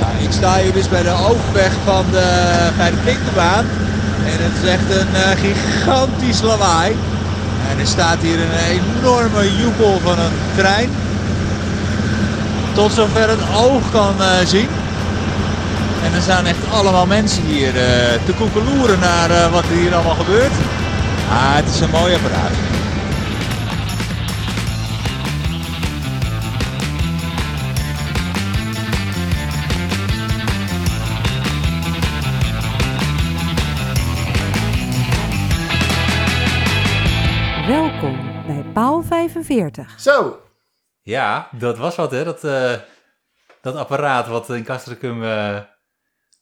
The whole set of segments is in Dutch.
Ja, ik sta hier dus bij de overweg van de, bij de. En het is echt een eh, gigantisch lawaai. En er staat hier een enorme joekel van een trein. Tot zover het oog kan eh, zien. En er staan echt allemaal mensen hier eh, te koekeloeren naar wat er hier allemaal gebeurt. Ah, het is een mooi apparaat. Paal 45. Zo, Ja, dat was wat hè, dat, eh, dat apparaat wat in Castricum eh,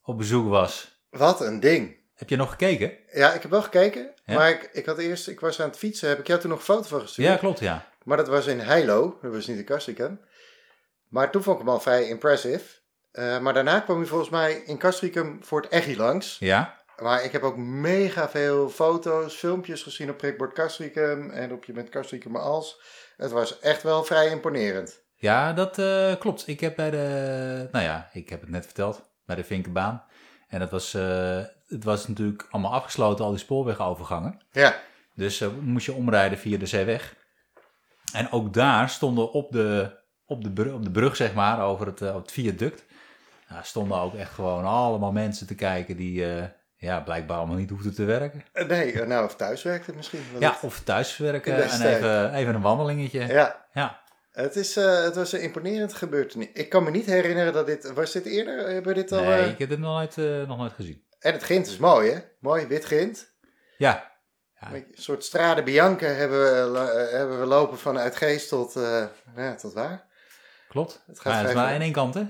op bezoek was. wat een ding. Heb je nog gekeken? Ja, ik heb wel gekeken, Ja? maar ik, ik had eerst, ik was aan het fietsen, heb ik jou toen nog een foto van gestuurd. Ja, klopt ja. Maar dat was in Heilo, dat was niet in Castricum. Maar toen vond ik hem al vrij impressive. Eh, maar daarna kwam hij volgens mij in Castricum voor het Eggy langs. Ja? Maar ik heb ook mega veel foto's, filmpjes gezien op Prikbord Castricum en op je met Castricum als. Het was echt wel vrij imponerend. Ja, dat eh, klopt. Ik heb bij de, nou ja, ik heb het net verteld, bij de Vinkenbaan. En dat was, eh, het was natuurlijk allemaal afgesloten, al die spoorwegovergangen. Ja, Dus eh, moest je omrijden via de zeeweg. En ook daar stonden op de, op de, brug, op de brug, zeg maar, over het, op het viaduct, nou, stonden ook echt gewoon allemaal mensen te kijken die ja, blijkbaar allemaal niet hoefden te werken. Eh, nee, eh, nou of thuis werkt het misschien. Ja, het- of thuiswerken en even, even een wandelingetje. ja. Ja. Het, is, eh, het was een imponerend gebeurtenis. Ik kan me niet herinneren dat dit... Was dit eerder? Hebben we dit al... Nee, ik heb het nog nooit, nog nooit gezien. En het grind is mooi, hè? Mooi, wit grind. Ja, Ja. Een soort Strade Bianca hebben we, hebben we lopen vanuit Geest tot... ja, tot waar? klopt. Het gaat maar het is maar aan één kant, hè?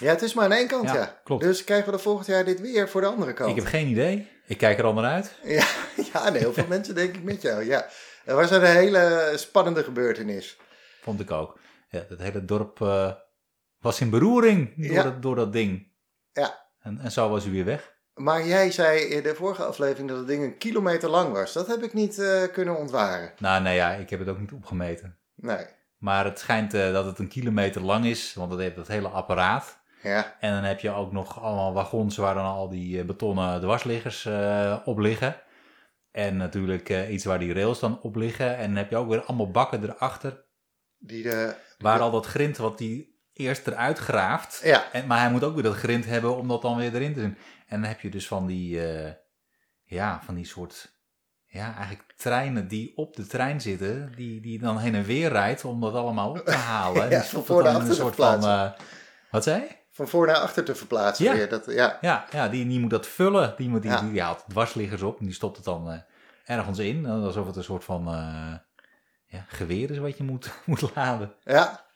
Ja, het is maar aan één kant, ja. Ja, klopt. Dus krijgen we er volgend jaar dit weer voor de andere kant. Ik heb geen idee. Ik kijk er al naar uit. Ja, ja nee, heel veel mensen denk ik met jou, ja. Het was een hele spannende gebeurtenis. Vond ik ook. Ja, het hele dorp eh, was in beroering door, Ja. dat, door dat ding. Ja. En, en zo was u weer weg. Maar jij zei in de vorige aflevering dat het ding een kilometer lang was. Dat heb ik niet eh, kunnen ontwaren. Nou, nee, ja, ik heb het ook niet opgemeten. Nee. Maar het schijnt eh, dat het een kilometer lang is, want het heeft dat hele apparaat. Ja, En dan heb je ook nog allemaal wagons waar dan al die eh, betonnen dwarsliggers eh, op liggen. En natuurlijk eh, iets waar die rails dan op liggen. En dan heb je ook weer allemaal bakken erachter, die de... waar al dat grind wat die eerst eruit graaft. Ja, En, maar hij moet ook weer dat grind hebben om dat dan weer erin te doen. En dan heb je dus van die, ja, van die soort, ja, eigenlijk treinen die op de trein zitten, die, die dan heen en weer rijdt om dat allemaal op te halen. Ja, Die stopt van het voor dan naar in een soort van, wat zei je? Van voor naar achter te verplaatsen Ja. weer. Dat, ja. Ja, ja die, die moet dat vullen. Die, moet, die, Ja. die, haalt dwarsliggers op en die stopt het dan eh, ergens in. Alsof het een soort van eh, ja, geweer is wat je moet, moet laden. ja.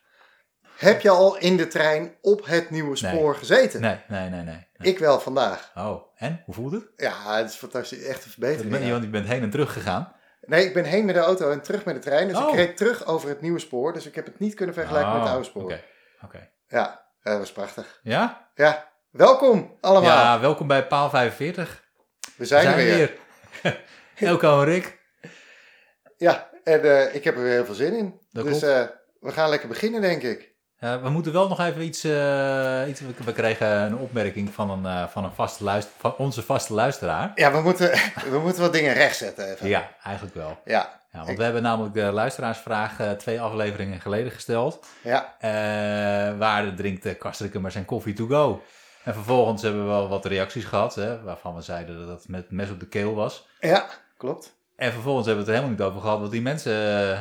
Heb je al in de trein op het nieuwe spoor gezeten? Nee, nee, nee, nee. nee. Ik wel vandaag. Oh, en? Hoe voelt het? Ja, het is fantastisch. Echt een verbetering. je- ja. Want je bent heen en terug gegaan. Nee, ik ben heen met de auto en terug met de trein. Dus ik Oh. reed terug over het nieuwe spoor. Dus ik heb het niet kunnen vergelijken met het Oh, oude spoor. Oké, oké. Ja, dat was prachtig. Ja? Ja, welkom allemaal. Ja, welkom bij Paal 45. we zijn, er weer. weer. Elko en Rick. Ja, en eh, ik heb er weer heel veel zin in. Dat dus eh, we gaan lekker beginnen, denk ik. Eh, we moeten wel nog even iets... eh, iets we, kregen een opmerking van, een, eh, van, een vaste luister, van onze vaste luisteraar. Ja, we moeten, we moeten wat dingen rechtzetten even. Ja, eigenlijk wel. Ja, Ja, want Ik- we hebben namelijk de luisteraarsvraag eh, twee afleveringen geleden gesteld. ja, Eh, waar drinkt uh, Kastrikum maar zijn koffie to go? En vervolgens hebben we wel wat reacties gehad, hè, waarvan we zeiden dat het met mes op de keel was. ja, klopt. En vervolgens hebben we het er helemaal niet over gehad wat die mensen eh,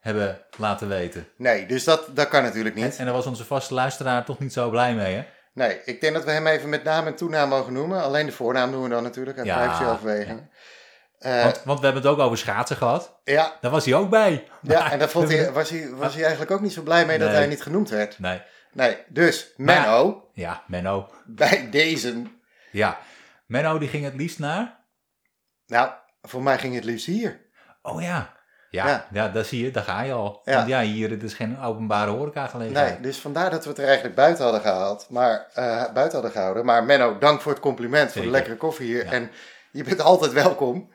hebben laten weten. Nee, dus dat, dat kan natuurlijk niet. en daar was onze vaste luisteraar toch niet zo blij mee, hè? Nee, ik denk dat we hem even met naam en toenaam mogen noemen. Alleen de voornaam doen we dan natuurlijk, uit Ja, privacyoverwegingen. Eh, Want, want we hebben het ook over schaatsen gehad. ja, Daar was hij ook bij. ja, en daar vond hij, was, hij, was hij eigenlijk ook niet zo blij mee dat hij niet genoemd werd. Nee. Nee, dus Menno, Ja, Menno. bij deze... Ja. Menno die ging het liefst naar... Nou, voor mij ging het liefst hier. Oh ja. Ja, Ja. ja. daar zie je, daar ga je al. Ja. Want ja, hier het is geen openbare horeca gelegenheid. Nee, dus vandaar dat we het er eigenlijk buiten hadden gehaald. Maar, eh, buiten hadden gehouden. Maar Menno, dank voor het compliment, voor de lekkere koffie hier. Ja. En je bent altijd welkom,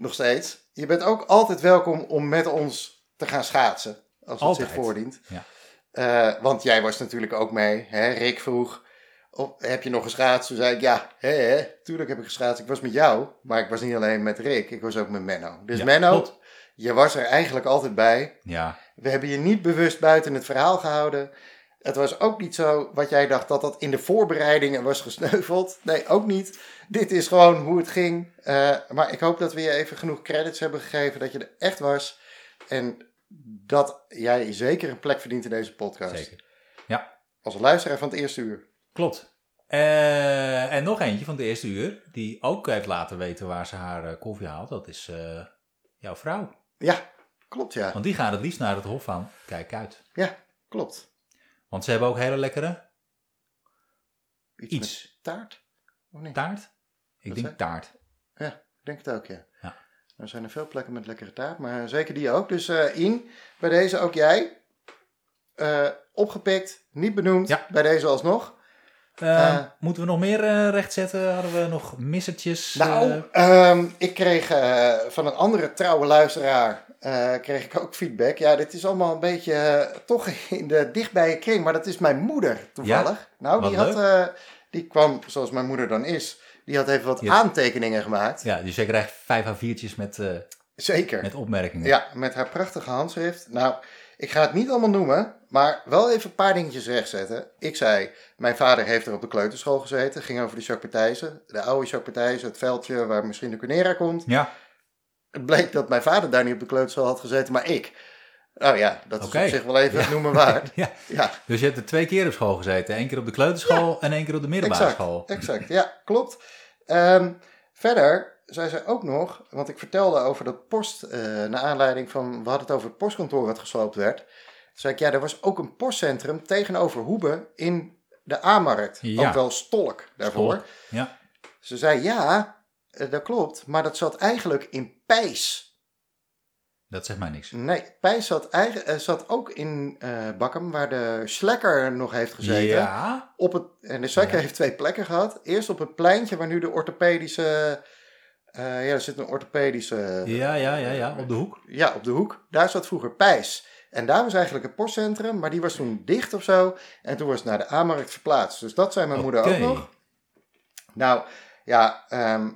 nog steeds. Je bent ook altijd welkom om met ons te gaan schaatsen, als het zich voordient. Ja. Eh, want jij was natuurlijk ook mee. Hè? Rick vroeg, of, heb je nog geschaatst? Toen zei ik, ja, hè, hè, tuurlijk heb ik geschaatst. Ik was met jou, maar ik was niet alleen met Rick. Ik was ook met Menno. Dus Ja, Menno, klopt. je was er eigenlijk altijd bij. Ja, We hebben je niet bewust buiten het verhaal gehouden. Het was ook niet zo wat jij dacht dat dat in de voorbereidingen was gesneuveld. Nee, ook niet. Dit is gewoon hoe het ging. Eh, maar ik hoop dat we je even genoeg credits hebben gegeven dat je er echt was. En dat jij zeker een plek verdient in deze podcast. zeker. Ja, Als luisteraar van het eerste uur. klopt. Eh, en nog eentje van de eerste uur, die ook heeft laten weten waar ze haar eh, koffie haalt. Dat is jouw vrouw. Ja, klopt ja. Want die gaat het liefst naar het Hof van Kijk uit. Ja, klopt. Want ze hebben ook hele lekkere Iets, taart? Of niet? taart. Ik denk taart. Ja, ik denk het ook, ja. Ja. Er zijn er veel plekken met lekkere taart, maar zeker die ook. Dus eh In, bij deze ook jij. Eh, opgepikt, niet benoemd, Ja. bij deze alsnog. Eh, Eh. moeten we nog meer eh, rechtzetten? Hadden we nog missertjes? Nou, eh, ehm, ik kreeg van een andere trouwe luisteraar, kreeg ik ook feedback. Ja, dit is allemaal een beetje toch in de dichtbije kring, maar dat is mijn moeder toevallig. nou, die, wat had, die kwam, zoals mijn moeder dan is, die had even wat aantekeningen gemaakt. ja, dus jij krijgt vijf A4'tjes met, eh, Zeker. met opmerkingen. Ja, met haar prachtige handschrift. Nou, ik ga het niet allemaal noemen, maar wel even een paar dingetjes rechtzetten. Ik zei, mijn vader heeft er op de kleuterschool gezeten. Ging over de Jacques de oude Jacques het veldje waar misschien de Cunera komt. Ja, Het bleek dat mijn vader daar niet op de kleuterschool had gezeten, maar ik. Nou ja, dat Oké. is op zich wel even het noemen waard. ja. Ja, Dus je hebt er twee keer op school gezeten. Eén keer op de kleuterschool en één keer op de middelbare exact. school. Exact, ja, klopt. Ehm, verder zei zij ook nog, want ik vertelde over dat post, eh naar aanleiding van, we hadden het over het postkantoor wat gesloopt werd. Toen zei ik, ja, er was ook een postcentrum tegenover Hoebe in de A-markt. Ja. Ook wel Stolk daarvoor. Ja. Ze zei, ja, eh, dat klopt, maar dat zat eigenlijk in Pijs. Dat zegt mij niks. Nee, Pijs zat, eigen, eh, zat ook in eh Bakkum, waar de Slekker nog heeft gezeten. Ja. Op het, en de Slekker Ja. heeft twee plekken gehad. Eerst op het pleintje waar nu de orthopedische... eh, ja, er zit een orthopedische... Ja, ja, ja, ja, op de hoek. Ja, op de hoek. Daar zat vroeger Pijs. En daar was eigenlijk het postcentrum, maar die was toen dicht of zo. En toen was het naar de A-markt verplaatst. Dus dat zei mijn moeder ook nog. Nou, ja, ehm,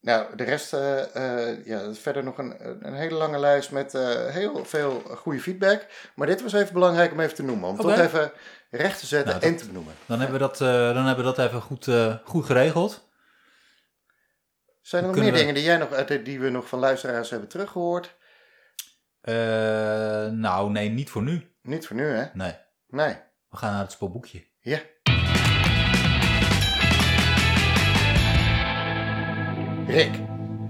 nou, de rest, eh, eh, ja, verder nog een, een hele lange lijst met eh, heel veel goede feedback. Maar dit was even belangrijk om even te noemen, om toch even recht te zetten Nou, dat- en te benoemen. Dan hebben we dat, eh, dan hebben we dat even goed, eh, goed geregeld. Zijn er nog meer we- dingen die, jij nog, eh, die we nog van luisteraars hebben teruggehoord? Eh, nou, nee, niet voor nu. Niet voor nu, hè? Nee, Nee. we gaan naar het spoorboekje. Ja. Rick,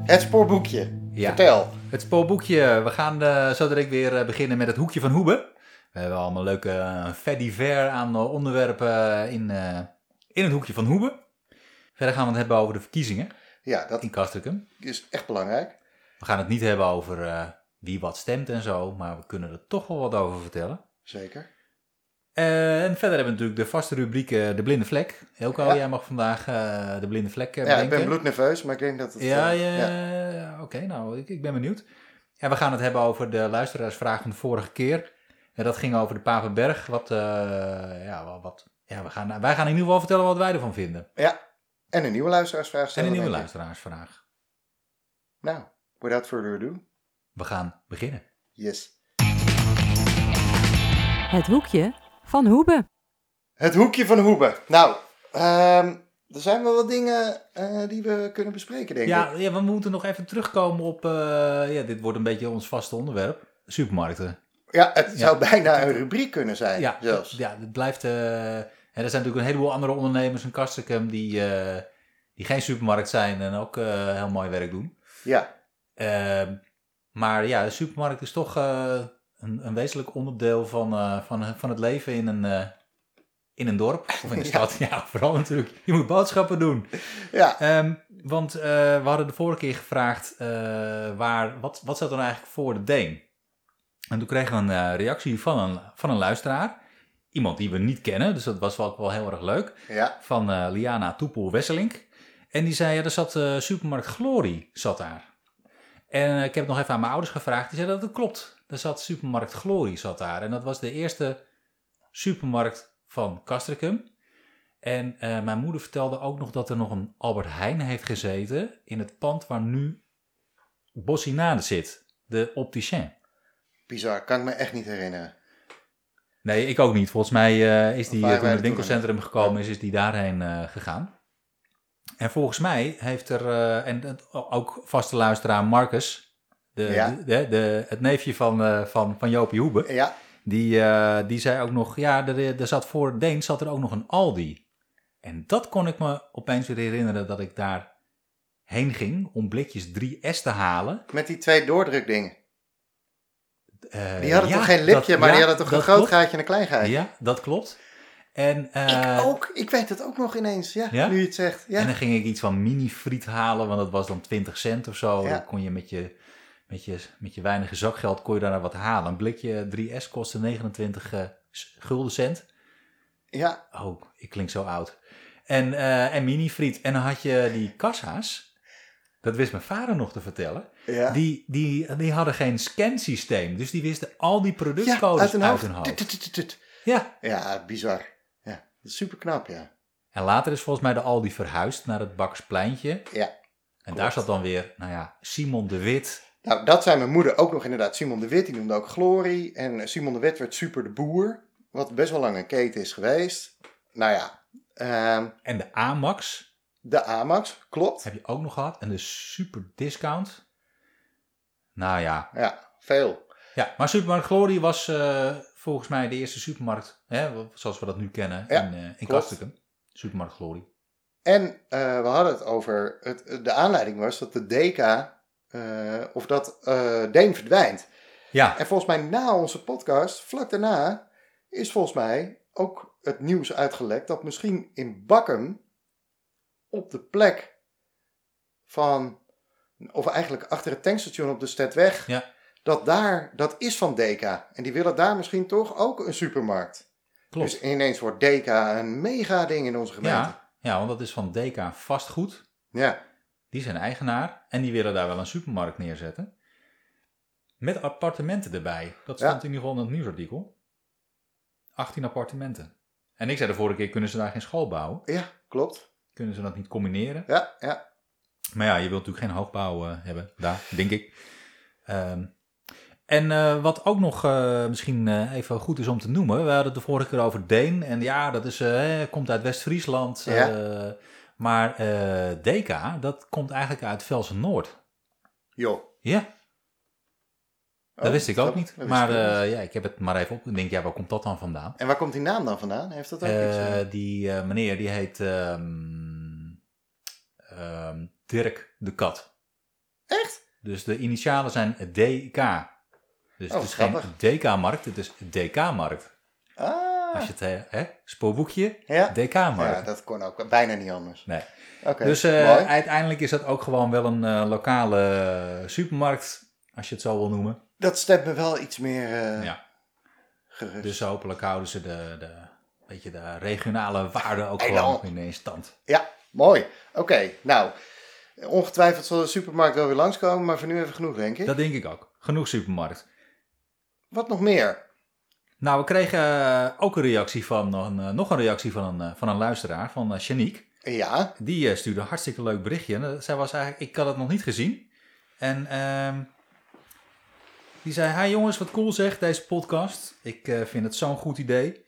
het spoorboekje. Ja. Vertel. Het spoorboekje. We gaan eh, zo direct weer beginnen met het hoekje van Hoebe. We hebben allemaal leuke uh, divers aan onderwerpen in, in het hoekje van Hoebe. Verder gaan we het hebben over de verkiezingen Ja, dat in is echt belangrijk. We gaan het niet hebben over eh, wie wat stemt en zo, maar we kunnen er toch wel wat over vertellen. Zeker. Eh, en verder hebben we natuurlijk de vaste rubriek eh, De Blinde Vlek. Elko, Ja. jij mag vandaag de Blinde Vlek Ja, ik ben bloednerveus, maar ik denk dat het... Ja, ja, ja. oké, nou, ik, ik ben benieuwd. En we gaan het hebben over de luisteraarsvraag van de vorige keer. En dat ging over de Papenberg. Wat, ja, wat, ja, we gaan, wij gaan in ieder geval vertellen wat wij ervan vinden. Ja. En een nieuwe luisteraarsvraag En stellen. een nieuwe luisteraarsvraag. Nou, without further ado. We gaan beginnen. Yes. Het hoekje van Hoebe. Het hoekje van Hoebe. Nou, ehm, er zijn wel wat dingen eh, die we kunnen bespreken, denk Ja, ik. ja, we moeten nog even terugkomen op... eh, ja, dit wordt een beetje ons vaste onderwerp. Supermarkten. Ja, het Ja. zou bijna een rubriek kunnen zijn, Ja, zelfs. ja het blijft... eh, en er zijn natuurlijk een heleboel andere ondernemers in Castricum die, eh, die geen supermarkt zijn en ook eh, heel mooi werk doen. Ja, Ehm, maar ja, de supermarkt is toch eh, een, een wezenlijk onderdeel van, van, van het leven in een, in een dorp of in een Ja. stad. Ja, vooral natuurlijk. Je moet boodschappen doen. ja. Ehm, want we hadden de vorige keer gevraagd, waar, wat, wat zat er nou eigenlijk voor de Deen? En toen kregen we een reactie van een, van een luisteraar. Iemand die we niet kennen, dus dat was wel, wel heel erg leuk. ja. Van eh, Liana Toepel-Wesselink. En die zei, ja, er zat eh, supermarkt Glory zat daar. En eh, ik heb het nog even aan mijn ouders gevraagd. Die zeiden dat het klopt. Er zat supermarkt Glory zat daar. En dat was de eerste supermarkt van Castricum. En mijn moeder vertelde ook nog dat er nog een Albert Heijn heeft gezeten in het pand waar nu Bossinade zit, de opticien. Bizar, kan ik me echt niet herinneren. Nee, ik ook niet. Volgens mij eh, is die, eh, toen wij het winkelcentrum gekomen is, is die daarheen eh, gegaan. En volgens mij heeft er, en ook vaste luisteraar Marcus, de, Ja. de, de, het neefje van, van, van Jopie Hoebe, Ja, die, die zei ook nog, ja, er, er zat voor Deen zat er ook nog een Aldi. En dat kon ik me opeens weer herinneren dat ik daar heen ging om blikjes 3S te halen. met die twee doordrukdingen. Eh, Die hadden ja, toch geen lipje, dat- maar ja, die hadden toch een groot klopt. gaatje en een klein gaatje. Ja, dat klopt. En, eh, Ik ook, ik weet het ook nog ineens, ja, Ja? nu je het zegt. Ja. En dan ging ik iets van mini-friet halen, want dat was dan 20 cent of zo. Dan kon je met je, met, je met je weinige zakgeld kon je daar wat halen. Een blikje 3S kostte 29 eh, s- gulden cent. ja, Oh, ik klink zo oud. En, eh en mini-friet. En dan had je die kassa's. Dat wist mijn vader nog te vertellen. ja. Die, die, die hadden geen scansysteem. Dus die wisten al die ja, productcodes uit hun hoofd. hoofd. Tut, tut, tut, tut. Ja. Ja, bizar. Ja, super knap, ja. En later is volgens mij de Aldi verhuisd naar het Bakkerspleintje. Ja. En daar zat dan weer, nou ja, Simon de Wit. Nou, dat zei mijn moeder ook nog inderdaad. Simon de Wit, die noemde ook Glory. En Simon de Wit werd Super de Boer. Wat best wel lang een keten is geweest. Nou ja, ehm, En de Amax de Amax, klopt. heb je ook nog gehad. En de Super Discount. Nou ja. Ja, veel. Ja, maar Supermarkt Glory was eh, volgens mij de eerste supermarkt, hè, zoals we dat nu kennen, Ja, in, eh in. Supermarkt Glory. En eh, we hadden het over, het, de aanleiding was dat de DK, of dat Deen verdwijnt. Ja, En volgens mij na onze podcast, vlak daarna, is volgens mij ook het nieuws uitgelekt dat misschien in Bakkum op de plek van, of eigenlijk achter het tankstation op de Stedweg, Ja. dat daar, dat is van DK. En die willen daar misschien toch ook een supermarkt. klopt. Dus ineens wordt DK een mega ding in onze gemeente. ja, ja, want dat is van DK Vastgoed. ja. Die zijn eigenaar en die willen daar wel een supermarkt neerzetten. Met appartementen erbij. Dat Ja. stond in ieder geval in het nieuwsartikel. 18 appartementen. En ik zei de vorige keer, kunnen ze daar geen school bouwen? Ja, klopt. Kunnen ze dat niet combineren? Ja, ja. Maar ja, je wilt natuurlijk geen hoogbouw eh, hebben daar, denk ik. Ehm, en eh, wat ook nog eh, misschien even goed is om te noemen. We hadden het de vorige keer over Deen. En ja, dat is, eh, komt uit West-Friesland. Ja. maar DK, dat komt eigenlijk uit Velsen Noord. Joh. Ja, dat Oh, wist ik ook niet. Dat Maar eh, ja, ik heb het maar even op. Ik denk, ja, waar komt dat dan vandaan? En waar komt die naam dan vandaan? Heeft dat ook iets? Eh, eh? die meneer die heet ehm, ehm, Dirk de Kat. Echt? Dus de initialen zijn DK. Dus Oh, het is grappig. geen DK-markt, het is DK-markt. Ah. Als je het, hè, spoorboekje, Ja. DK-markt. Ja, dat kon ook bijna niet anders. Nee. Oké, Dus uiteindelijk is dat ook gewoon wel een lokale supermarkt, als je het zo wil noemen. Dat stemt me wel iets meer eh, Ja. gerust. Dus hopelijk houden ze de, de, weet je, de regionale waarden ook gewoon in stand. Ja, mooi. Oké, nou. Ongetwijfeld zal de supermarkt wel weer langskomen, maar voor nu even genoeg, denk ik. Dat denk ik ook. Genoeg supermarkt. Wat nog meer? Nou, we kregen eh, ook een reactie van, een, eh, nog een reactie van een, van een luisteraar, van Shanique. Ja, Die stuurde een hartstikke leuk berichtje. En, zij was eigenlijk, ik had het nog niet gezien. En ehm, die zei, hi jongens, wat cool zeg, deze podcast. Ik eh, vind het zo'n goed idee.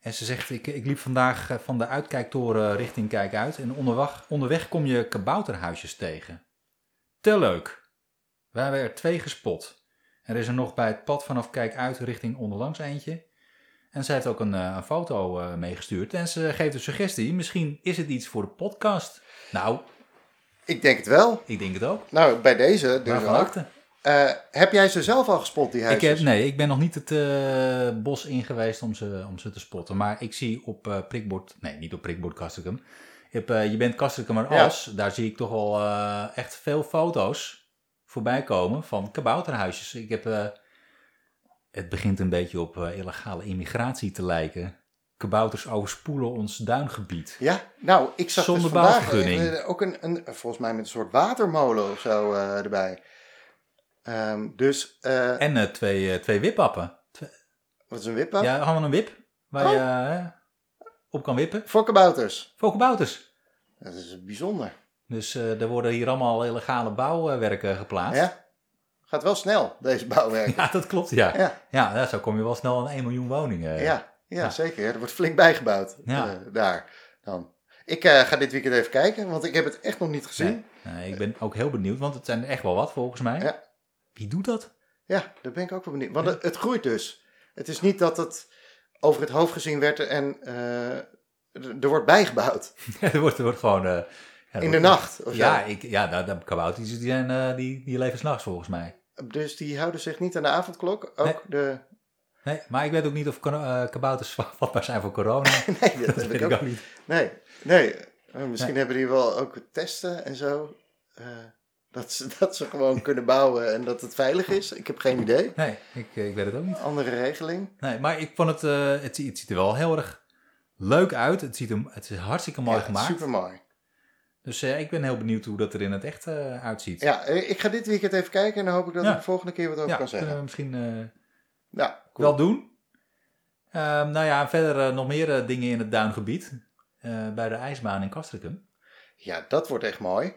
En ze zegt, ik, ik liep vandaag eh, van de uitkijktoren richting Kijkuit. En onderweg, onderweg kom je kabouterhuisjes tegen. Te leuk. We hebben er twee gespot. Er is er nog bij het pad vanaf Kijkuit richting onderlangs eentje. En zij heeft ook een, eh, een foto meegestuurd. En ze geeft een suggestie. Misschien is het iets voor de podcast. Nou, ik denk het wel. ik denk het ook. Nou, bij deze dus acte? Eh, heb jij ze zelf al gespot, die Ik huisjes? heb, nee, ik ben nog niet het eh, bos in geweest om ze, om ze te spotten. Maar ik zie op eh, prikbord... Nee, niet op prikbord Castricum. Eh, je bent Castricum maar Ja. als. Daar zie ik toch wel eh, echt veel foto's voorbij komen van kabouterhuisjes. Ik heb... het begint een beetje op illegale immigratie te lijken. Kabouters overspoelen ons duingebied. Ja, nou, ik zag Zonder dus vandaag ook een, een, volgens mij met een soort watermolen of zo erbij. Ehm, dus, eh, En eh, twee, eh, twee wipappen. Twee- wat is een wippa? Ja, gewoon een wip. waar Oh. je op kan wippen. Fokkenbouters. Fokkenbouters. Dat is bijzonder. Dus er worden hier allemaal illegale bouwwerken geplaatst. Ja? Gaat wel snel, deze bouwwerken. Ja, dat klopt, ja. Ja. Zo kom je wel snel aan 1 miljoen woningen. Ja, ja, Ja. zeker. Er wordt flink bijgebouwd Ja. daar. Dan. Ik ga dit weekend even kijken, want ik heb het echt nog niet gezien. Nee, ik ben ook heel benieuwd, want het zijn er echt wel wat volgens mij. Ja. Wie doet dat? Ja, daar ben ik ook wel benieuwd. Want Ja. het, het groeit dus. Het is niet dat het over het hoofd gezien werd en eh, er wordt bijgebouwd. er, wordt, er wordt gewoon... eh, ja, In de nacht. Of Ja, zo. ik, ja de, de kabouters die, zijn, eh, die, die leven s'nachts volgens mij. Dus die houden zich niet aan de avondklok. Ook Nee. de. Nee, maar ik weet ook niet of kabouters vatbaar zijn voor corona. Nee, dat, weet ik ook. niet. Nee, nee. Misschien Nee. hebben die wel ook testen en zo. Dat, ze, dat ze gewoon kunnen bouwen en dat het veilig is. Ik heb geen idee. Nee, ik, eh, ik weet het ook niet. Andere regeling. Nee, maar ik vond het, eh, het, het ziet er wel heel erg leuk uit. Het, ziet er, het is hartstikke mooi ja, gemaakt. Super mooi. Dus eh, ik ben heel benieuwd hoe dat er in het echt uitziet. Ja, ik ga dit weekend even kijken en dan hoop ik dat Ja. ik de volgende keer wat over Ja, kan kunnen zeggen. we misschien Ja, cool. wel doen. Ehm, nou ja, verder nog meer dingen in het duingebied. bij de ijsbaan in Castricum. Ja, dat wordt echt mooi.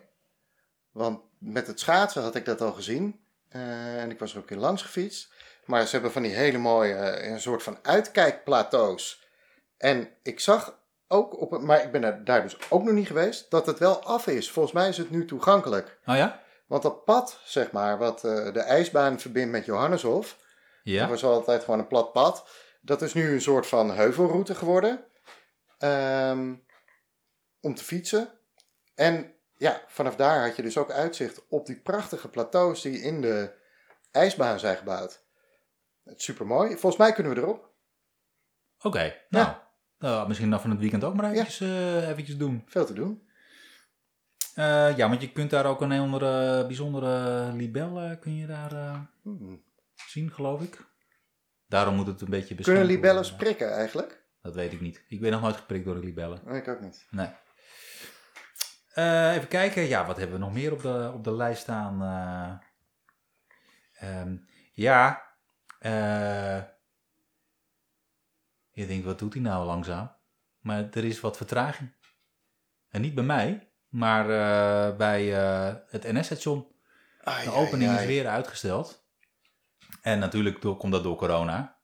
Want met het schaatsen had ik dat al gezien. Eh, en ik was er ook in langs gefietst. Maar ze hebben van die hele mooie, eh, een soort van uitkijkplateaus. En ik zag ook, op, het- maar ik ben er daar dus ook nog niet geweest, dat het wel af is. Volgens mij is het nu toegankelijk. Oh ja? Want dat pad, zeg maar, wat eh, de ijsbaan verbindt met Johanneshof, Ja. dat was altijd gewoon een plat pad. Dat is nu een soort van heuvelroute geworden. Ehm, om te fietsen. En ja, vanaf daar had je dus ook uitzicht op die prachtige plateaus die in de ijsbaan zijn gebouwd. Super mooi. Volgens mij kunnen we erop. Oké, nou. nou, misschien dan van het weekend ook maar eventjes, eh, eventjes doen. Veel te doen. Eh, ja, want je kunt daar ook een heel andere, bijzondere libel eh, kun je daar Hmm. zien, geloof ik. Daarom moet het een beetje beschermd Kunnen libellen prikken eigenlijk? Dat weet ik niet. Ik ben nog nooit geprikt door de libellen. Ik ook niet. Nee. Eh, even kijken. Ja, wat hebben we nog meer op de, op de lijst staan? Eh, ehm, ja. eh je denkt, wat doet hij nou langzaam? Maar er is wat vertraging. En niet bij mij, maar bij het NS-station. De ai, opening is weer uitgesteld. En natuurlijk door- komt dat door corona.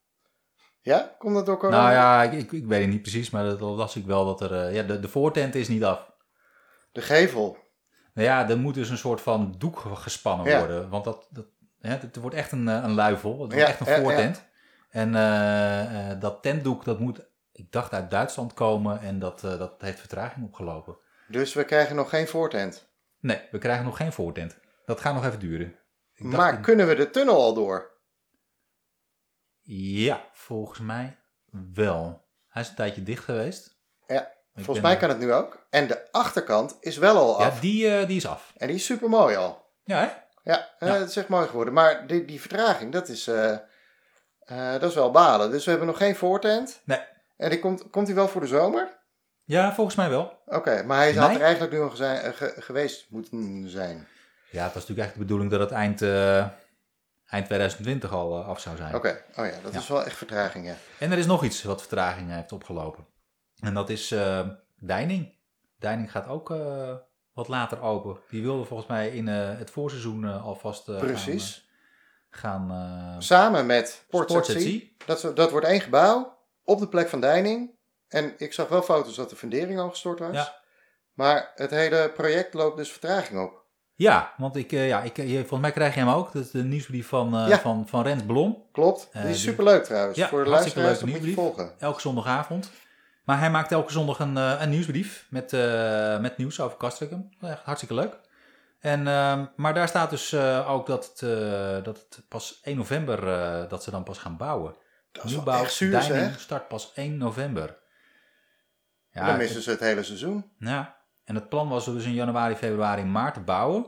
Ja? Komt dat door corona? Nou ja, ik, ik, ik weet het niet precies, maar dat las ik wel dat er... ja, de, de voortent is niet af. De gevel. Nou ja, er moet dus een soort van doek gespannen Ja. worden. Want dat, dat, hè, het wordt echt een, eh, een luifel. Het wordt Ja, echt een ja. voortent. En eh, eh, dat tentdoek, dat moet, ik dacht, uit Duitsland komen. En dat, eh, dat heeft vertraging opgelopen. Dus we krijgen nog geen voortent. Nee, we krijgen nog geen voortent. Dat gaat nog even duren. Ik dacht, Maar kunnen we de tunnel al door? Ja, volgens mij wel. Hij is een tijdje dicht geweest. Ja, volgens mij kan het nu ook. En de achterkant is wel al af. Ja, die, eh, die is af. En die is super mooi al. Ja, hè? Ja, eh, het is echt mooi geworden. Maar die, die vertraging, dat is, eh, eh, dat is wel balen. Dus we hebben nog geen voortent. Nee. En die komt, komt die wel voor de zomer? Ja, volgens mij wel. Oké, maar hij had er eigenlijk nu al eh, ge- geweest moeten zijn. Ja, het was natuurlijk eigenlijk de bedoeling dat het eind, eh, eind 2020 al eh, af zou zijn. Oké, oh ja, dat Ja. is wel echt vertraging, ja. En er is nog iets wat vertraging heeft opgelopen. En dat is eh Deining. Deining gaat ook eh, wat later open. Die wilde volgens mij in eh, het voorseizoen alvast Precies. gaan, gaan Samen met Port. Dat, dat wordt één gebouw op de plek van Deining. En ik zag wel foto's dat de fundering al gestort was. Ja. Maar het hele project loopt dus vertraging op. Ja, want ik, ja, ik, volgens mij krijg je hem ook. Dat is de nieuwsbrief van, Ja. van, van Rens Blom. Klopt. Die is die- superleuk trouwens. Ja, Voor de luisteraars, dat leuke moet je volgen. Elke zondagavond. Maar hij maakt elke zondag een, eh, een nieuwsbrief met, eh, met nieuws over Castricum. Echt hartstikke leuk. En, ehm, maar daar staat dus eh, ook dat het, dat het pas 1 november dat ze dan pas gaan bouwen. Dat is Nieuwbouw echt zuur Deining zeg. start pas 1 november. Ja, Dan missen ze het hele seizoen. ja, en het plan was dus in januari, februari, maart te bouwen.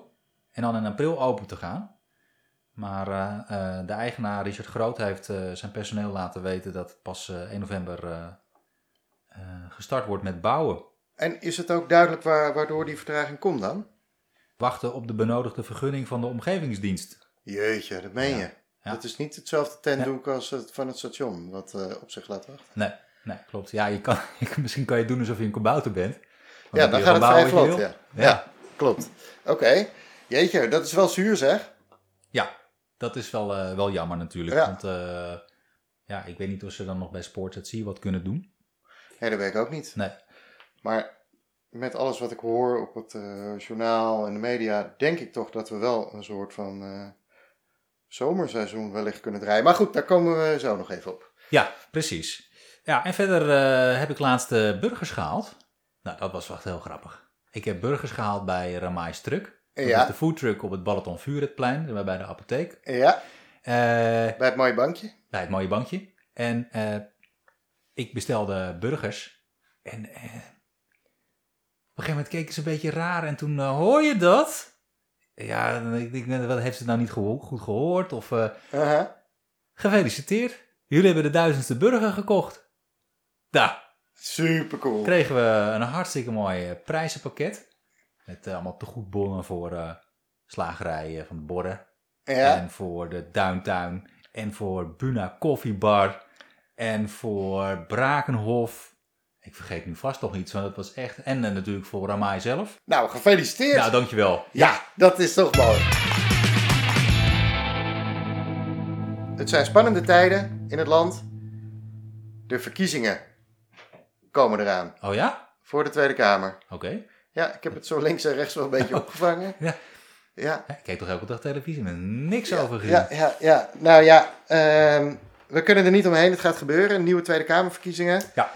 En dan in april open te gaan. Maar de eigenaar Richard Groot heeft zijn personeel laten weten dat het pas eh, 1 november gestart wordt met bouwen. En is het ook duidelijk waar, waardoor die vertraging komt dan? Wachten op de benodigde vergunning van de omgevingsdienst. Jeetje, dat meen Ja. je. Ja. Dat is niet hetzelfde tentdoek als het van het station, wat eh, op zich laat wachten. Nee, Nee, klopt. Ja, je kan, misschien kan je doen alsof je een kabouter bent. Ja, dan gaat het vrij vlot. Ja. ja, klopt. Oké. Jeetje, dat is wel zuur zeg. Ja, dat is wel, eh, wel jammer natuurlijk. Want eh, ja, ik weet niet of ze dan nog bij Sports wat kunnen doen. Nee, dat weet ik ook niet. Nee. Maar met alles wat ik hoor op het eh, journaal en de media, denk ik toch dat we wel een soort van eh, zomerseizoen wellicht kunnen draaien. Maar goed, daar komen we zo nog even op. Ja, precies. Ja, en verder eh, heb ik laatst burgers gehaald. Nou, dat was wel echt heel grappig. Ik heb burgers gehaald bij Ramai's Truck. Ja. de foodtruck op het Balaton Vuurhetplein, bij de apotheek. Ja, bij het mooie bankje. bij het mooie bankje. En eh, ik bestelde burgers. En eh, op een gegeven moment keken ze een beetje raar. En toen eh, hoor je dat? Ja, denk ik, wat heeft ze nou niet geho- goed gehoord? Of eh, Aha. gefeliciteerd. Jullie hebben de duizendste burger gekocht. Daar Super cool. kregen we een hartstikke mooi eh, prijzenpakket. Met eh, allemaal tegoedbonnen voor eh slagerijen van de Borren. Ja, En voor de Downtown. En voor Buna Koffiebar. En voor Brakenhof. Ik vergeet nu vast nog iets, want dat was echt... En eh, natuurlijk voor Ramai zelf. nou gefeliciteerd. Nou, dankjewel. Ja, dat is toch mooi. Het zijn spannende tijden in het land. De verkiezingen komen eraan Oh ja? voor de Tweede Kamer. Oké. Ja, ik heb het zo links en rechts wel een beetje opgevangen. Ja. Ja, Ik kijk toch elke dag televisie met niks ja, over gezien. ja, ja, ja. Nou ja, ehm, we kunnen er niet omheen. Het gaat gebeuren. Nieuwe Tweede Kamerverkiezingen. Ja.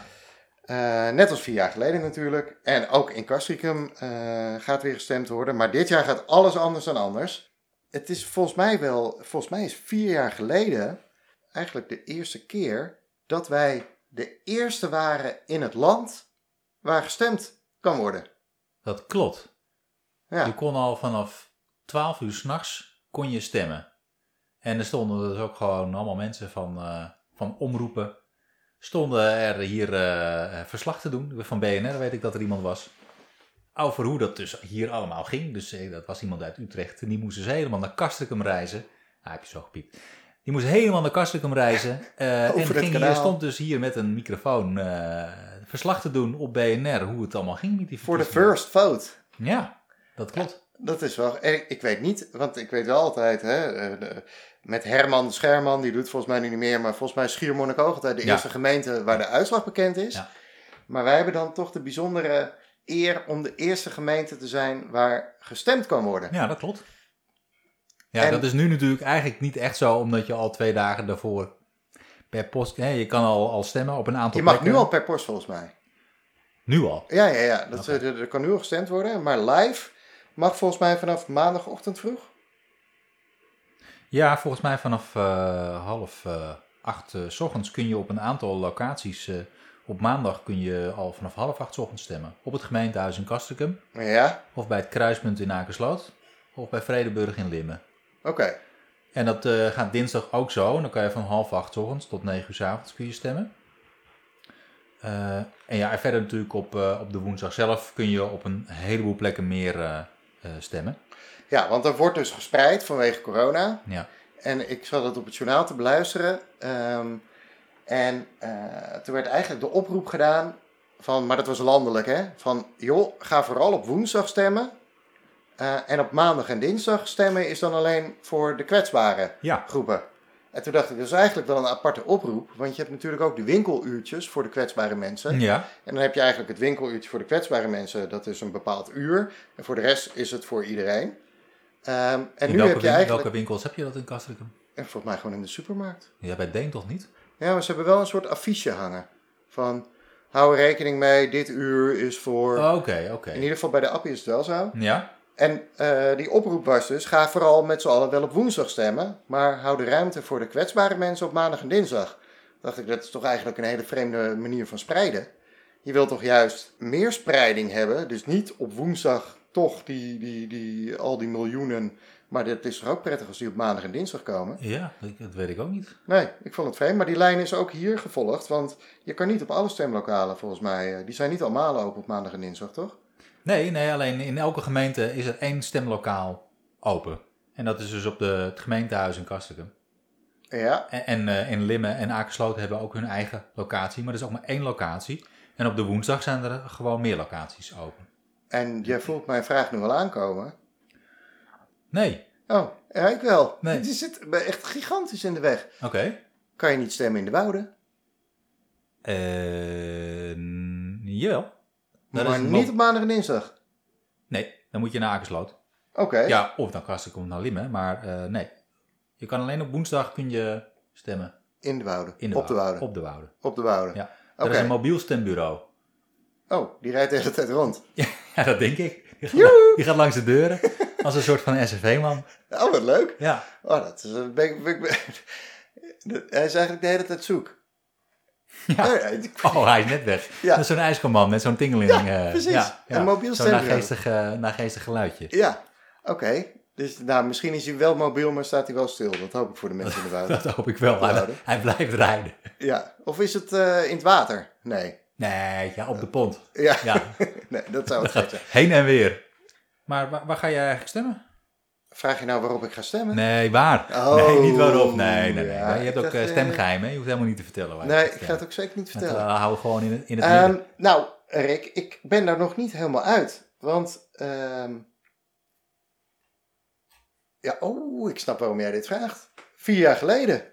Eh, net als vier jaar geleden natuurlijk. En ook in Castricum eh, gaat weer gestemd worden. Maar dit jaar gaat alles anders dan anders. Het is volgens mij wel, volgens mij is vier jaar geleden eigenlijk de eerste keer dat wij de eerste waren in het land waar gestemd kan worden. Dat klopt. Ja, Je kon al vanaf 12 uur s'nachts kon je stemmen. En er stonden dus ook gewoon allemaal mensen van, eh, van omroepen. Stonden er hier eh, verslag te doen. Van BNR weet ik dat er iemand was. Over hoe dat dus hier allemaal ging. Dus eh, dat was iemand uit Utrecht. En die moest dus helemaal naar Castricum reizen. Ah, heb je zo gepiept. Die moest helemaal naar Castricum reizen. en het ging hier, stond dus hier met een microfoon verslag te doen op BNR. Hoe het allemaal ging met die voor de first vote. Ja, dat klopt. Dat is wel. Ik weet niet, want ik weet wel altijd, hè, eh, de- met Herman Scherman, die doet volgens mij nu niet meer, maar volgens mij is Schiermonnikoog altijd de Ja. eerste gemeente waar de uitslag bekend is. Ja. Maar wij hebben dan toch de bijzondere eer om de eerste gemeente te zijn waar gestemd kan worden. Ja, dat klopt. Ja, En- dat is nu natuurlijk eigenlijk niet echt zo, omdat je al twee dagen daarvoor per post... Hè, je kan al, al stemmen op een aantal Je mag nu al per post volgens mij. Nu al? Ja, ja, ja. Dat, er kan nu al gestemd worden, maar live mag volgens mij vanaf maandagochtend vroeg. Ja, volgens mij vanaf eh, half eh, acht 's ochtends kun je op een aantal locaties... op maandag kun je al vanaf half acht 's ochtends stemmen. Op het gemeentehuis in Castricum, Ja, of bij het kruispunt in Akersloot, of bij Vredeburg in Limmen. oké. En dat gaat dinsdag ook zo. En dan kan je van half acht 's ochtends tot negen uur 's avonds kun je stemmen. En ja, en verder natuurlijk op, op de woensdag zelf kun je op een heleboel plekken meer stemmen. Ja, want er wordt dus gespreid vanwege corona. Ja. En ik zat het op het journaal te beluisteren. ehm, en eh, toen werd eigenlijk de oproep gedaan van, maar dat was landelijk hè, van joh, ga vooral op woensdag stemmen. Eh, en op maandag en dinsdag stemmen is dan alleen voor de kwetsbare Ja, groepen. En toen dacht ik, dat is eigenlijk wel een aparte oproep. Want je hebt natuurlijk ook de winkeluurtjes voor de kwetsbare mensen. ja. En dan heb je eigenlijk het winkeluurtje voor de kwetsbare mensen, dat is een bepaald uur. En voor de rest is het voor iedereen. Ehm, en in nu welke, heb je eigenlijk, welke winkels heb je dat in Castricum? en volgens mij gewoon in de supermarkt. Ja, bij Deen toch niet? Ja, maar ze hebben wel een soort affiche hangen. Van, hou er rekening mee, dit uur is voor... Oh, Oké, oké. In ieder geval bij de appie is het wel zo. Ja? En eh, die oproep was dus, ga vooral met z'n allen wel op woensdag stemmen. Maar hou de ruimte voor de kwetsbare mensen op maandag en dinsdag. dacht ik, dat is toch eigenlijk een hele vreemde manier van spreiden. Je wilt toch juist meer spreiding hebben. Dus niet op woensdag toch die, die, die, al die miljoenen. Maar het is toch ook prettig als die op maandag en dinsdag komen. Ja, dat weet ik ook niet. Nee, ik vond het vreemd. Maar die lijn is ook hier gevolgd. Want je kan niet op alle stemlokalen volgens mij. eh, Die zijn niet allemaal open op maandag en dinsdag, toch? Nee, nee, alleen in elke gemeente is er één stemlokaal open. En dat is dus op de, het gemeentehuis in Castricum. Ja, En, en eh, in Limmen en Akersloot hebben ook hun eigen locatie. Maar er is ook maar één locatie. En op de woensdag zijn er gewoon meer locaties open. en jij voelt mijn vraag nu al aankomen. Nee, Oh, ja, ik wel. Nee. Het zit echt gigantisch in de weg. oké. Kan je niet stemmen in de wouden? Eh, n- jawel. Dat maar is niet op maandag en dinsdag. Nee, dan moet je naar Akersloot. Oké. Ja, of dan Kasten komt naar Limmen. Maar eh, nee, je kan alleen op woensdag kun je stemmen. In de wouden. In de op de Wouden. Op de Wouden. Op de wouden. Ja. Oké. Er is een mobiel stembureau. Oh, die rijdt de hele tijd rond. Ja, dat denk ik. Die gaat, die gaat langs de deuren. Als een soort van SFV-man. Oh, wat leuk. Ja. Oh, dat is een ben, ben, ben- Hij is eigenlijk de hele tijd zoek. Ja. Oh, ja, hij is net weg. Ja. Dat is zo'n ijskomman met zo'n tingeling. Ja, eh, precies. Ja, Een mobiel Zo'n nageestig, eh, nageestig geluidje. Ja, oké. Dus nou, misschien is hij wel mobiel, maar staat hij wel stil. Dat hoop ik voor de mensen in de wouden. Dat hoop ik wel. Hij, hij blijft rijden. Ja. Of is het eh, in het water? Nee. Nee, ja, op de pont. Ja, Ja, nee, dat zou het zijn. heen en weer. Maar waar, waar ga jij eigenlijk stemmen? Vraag je nou waarop ik ga stemmen? Nee, waar? Oh, nee, niet waarop. Nee, nee, nee. ja, je hebt ook dacht, eh, eh, stemgeheim, hè? Je hoeft helemaal niet te vertellen waar Nee, ik ga het ook zeker niet Dat, vertellen. eh, hou gewoon in het, in het Ehm, nou, Rick, ik ben daar nog niet helemaal uit. Want, ehm, ja, oh, ik snap waarom jij dit vraagt. Vier jaar geleden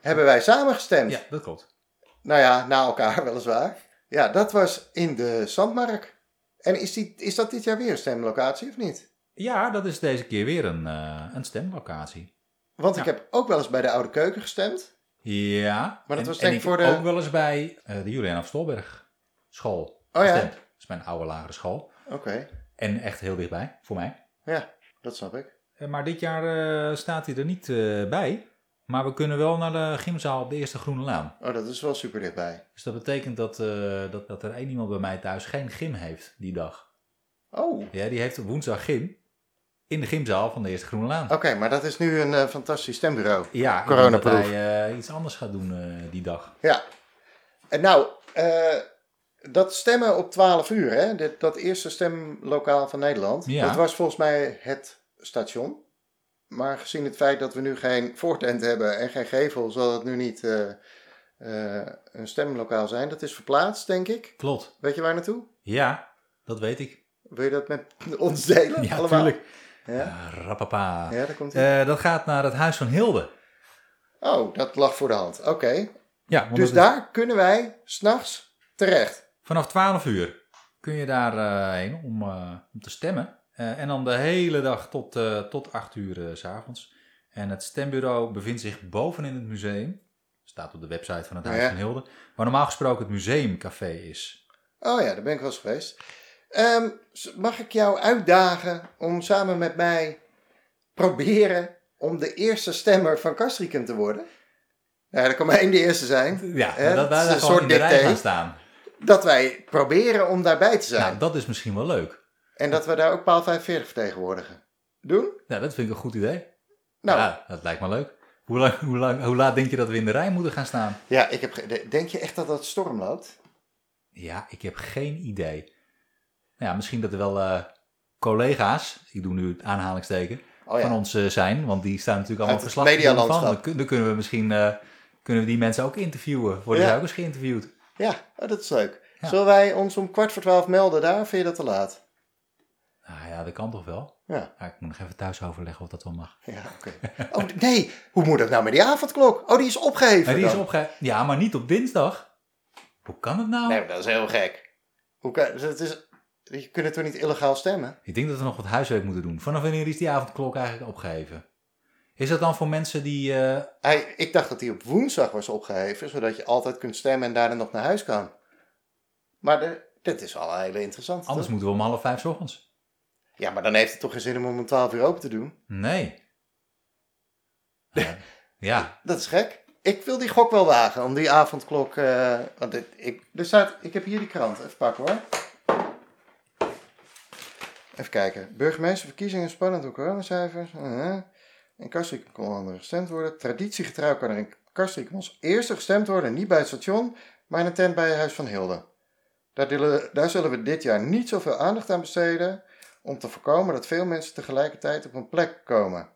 hebben wij samen gestemd. Ja, dat klopt. Nou ja, na elkaar weliswaar. Ja, dat was in de Zandmark. En is, die, is dat dit jaar weer een stemlocatie of niet? Ja, dat is deze keer weer een, eh, een stemlocatie. Want ik Ja. heb ook wel eens bij de Oude Keuken gestemd. Ja. dat en- was en denk ik voor heb de- ook wel eens bij eh, de Juliana van Stolberg school Oh ja? gestemd. Dat is mijn oude lagere school. Oké, En echt heel dichtbij, voor mij. ja, dat snap ik. Eh, Maar dit jaar staat hij er niet bij. Maar we kunnen wel naar de gymzaal op de Eerste Groene Laan. Oh, dat is wel super dichtbij. Dus dat betekent dat, dat, dat er één iemand bij mij thuis geen gym heeft die dag. Oh, Ja, die heeft op woensdag gym in de gymzaal van de Eerste Groene Laan. oké, maar dat is nu een eh, fantastisch stembureau. Ja, ik Coronaproof. denk dat hij eh, iets anders gaat doen eh, die dag. Ja. En nou, dat stemmen op 12 uur, hè, dit, dat eerste stemlokaal van Nederland, Ja. dat was volgens mij het station. Maar gezien het feit dat we nu geen voortent hebben en geen gevel, zal het nu niet een stemlokaal zijn. Dat is verplaatst, denk ik. Klopt. Weet je waar naartoe? Ja, dat weet ik. Wil je dat met ons delen? Ja, allemaal? natuurlijk. Ja, Ja, rapapa. ja daar komt hij. Eh, dat gaat naar het Huis van Hilde. oh, dat lag voor de hand. Oké. Ja, Dus daar kunnen wij s'nachts terecht. vanaf 12 uur kun je daarheen heen om, eh, om te stemmen. Eh, en dan de hele dag tot, eh, tot 8 uur eh, s s'avonds. En het stembureau bevindt zich boven in het museum. Staat op de website van het Huis Ja. van Hilde. Waar normaal gesproken het museumcafé is. Oh ja, daar ben ik wel eens geweest. Ehm, mag ik jou uitdagen om samen met mij proberen om de eerste stemmer van Castricum te worden? Ja, er kan maar één de eerste zijn. Ja, Hè, dat wij een soort in de rij gaan staan. Dat wij proberen om daarbij te zijn. Nou, dat is misschien wel leuk. En dat we daar ook paal 45 vertegenwoordigen. Doen? Ja, dat vind ik een goed idee. Nou, ja, Ja, dat lijkt me leuk. Hoe, lang, hoe, lang, hoe laat denk je dat we in de rij moeten gaan staan? ik heb denk je echt dat dat storm loopt? Ja, ik heb geen idee. Ja, misschien dat er wel eh, collega's, ik doe nu het aanhalingsteken, Oh van ons eh, zijn. Want die staan natuurlijk allemaal verslag van. Dan, dan kunnen we misschien eh, kunnen we die mensen ook interviewen. Worden Ja. zij ook eens geïnterviewd? Ja, oh, dat is leuk. Ja. Zullen wij ons om kwart voor twaalf melden daar? Vind je dat te laat? Nou ja, dat kan toch wel? Ja. Ik moet nog even thuis overleggen of dat wel mag. Ja, oké. Oh, nee. Hoe moet dat nou met die avondklok? Oh, die is opgeheven Maar die is dan. opge... Ja, maar niet op dinsdag. Hoe kan het nou? Nee, dat is heel gek. Hoe kan, dus het is, je kunt toch niet illegaal stemmen? Ik denk dat we nog wat huiswerk moeten doen. Vanaf wanneer is die avondklok eigenlijk opgeheven? Is dat dan voor mensen die... eh, Hij, ik dacht dat die op woensdag was opgeheven, zodat je altijd kunt stemmen en daarna nog naar huis kan. Maar de, dit is wel een hele interessante. anders toch? moeten we om half vijf 's ochtends. Ja, maar dan heeft het toch geen zin om hem om 12 uur open te doen? Nee. Ja, Dat is gek. Ik wil die gok wel wagen om die avondklok. eh, want dit, ik, er staat, ik heb hier die krant. Even pakken hoor. Even kijken. Burgemeesterverkiezingen spannend door coronacijfers. Uh, in Kastrikum kon anderen gestemd worden. Traditiegetrouw kan er in Kastrikum als eerste gestemd worden. Niet bij het station, maar in een tent bij het Huis van Hilde. Daar, daar zullen we dit jaar niet zoveel aandacht aan besteden. Om te voorkomen dat veel mensen tegelijkertijd op een plek komen.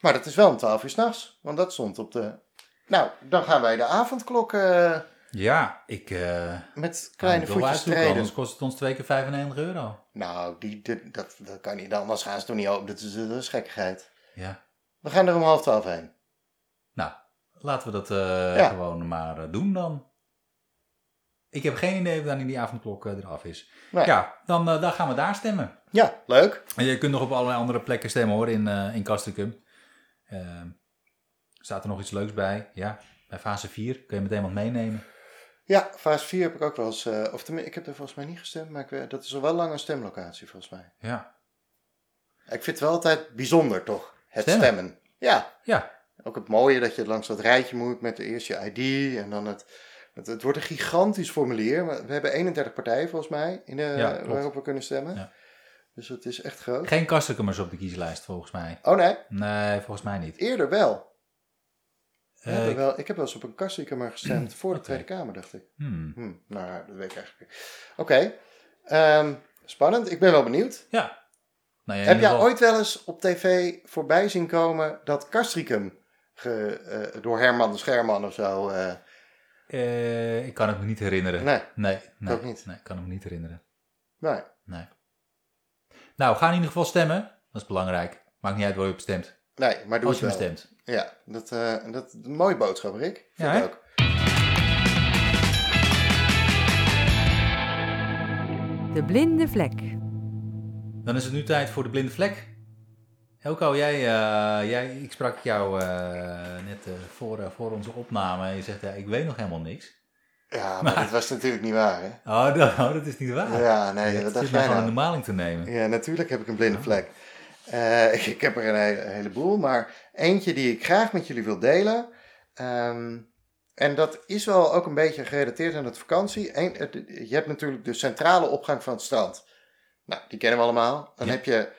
Maar dat is wel om 12 uur s'nachts, want dat stond op de... Nou, dan gaan wij de avondklok eh, Ja, ik... eh met kleine ik wil voetjes treden. Anders kost het ons twee keer 95 euro. Nou, die, dat, dat kan niet. Anders gaan ze toch niet open. Dat is, dat is gekkigheid. Ja. We gaan er om half twaalf heen. Nou, laten we dat eh, Ja. gewoon maar eh, doen dan. Ik heb geen idee wanneer die avondklok eraf is. Nee. Ja, dan, dan gaan we daar stemmen. Ja, leuk. En je kunt nog op allerlei andere plekken stemmen hoor, in, in Castricum. Ehm, staat er nog iets leuks bij? Ja, bij fase 4 kun je meteen wat meenemen. Ja, fase 4 heb ik ook wel eens... eh, of tenminste, ik heb er volgens mij niet gestemd, maar ik, weet- dat is al wel lang een stemlocatie volgens mij. Ja, Ik vind het wel altijd bijzonder, toch? Het Stemmen? stemmen. Ja, ja, ook het mooie dat je langs dat rijtje moet met eerst je ID en dan het... Het, het wordt een gigantisch formulier. We hebben 31 partijen volgens mij in de, Ja, klopt. waarop we kunnen stemmen. Ja. Dus het is echt groot. geen Castricumers op de kieslijst volgens mij. Oh nee, Nee, volgens mij niet. eerder wel. We Eh, wel. Ik heb wel eens op een kastrieker gestemd voor de. Tweede Kamer, dacht ik. hmm, Hm, nou, dat weet ik eigenlijk niet. Oké, ehm, spannend. Ik ben wel benieuwd. Ja. Nou, ja, Heb jij ooit wel eens op tv voorbij zien komen dat Castricum ge, eh, door Herman de Scherman of zo... eh, ik kan het me niet herinneren. nee, Nee, nee, ook niet. Nee, ik kan het me niet herinneren. nee. Nee. Nou, ga in ieder geval stemmen. Dat is belangrijk. Maakt niet uit waar je op stemt. Nee, maar doe Als je het hem wel. stemt. Ja, dat, eh dat een mooie boodschap, Rick. Vind Ja, ik ook. De blinde vlek. Dan is het nu tijd voor de blinde vlek. Elko, jij, eh, jij, ik sprak jou eh, net eh, voor, voor onze opname. En je zegt, ja, ik weet nog helemaal niks. Ja, maar dat was natuurlijk niet waar, hè? Oh, dat, oh, dat is niet waar. Ja, nee, dacht jij gewoon nou? in de maling te nemen. Ja, natuurlijk heb ik een blinde vlek. Eh, ik, ik heb er een hele, heleboel, maar eentje die ik graag met jullie wil delen. Ehm, en dat is wel ook een beetje gerelateerd aan het vakantie. Eén- het- je hebt natuurlijk de centrale opgang van het strand. Nou, die kennen we allemaal. Dan Ja. heb je,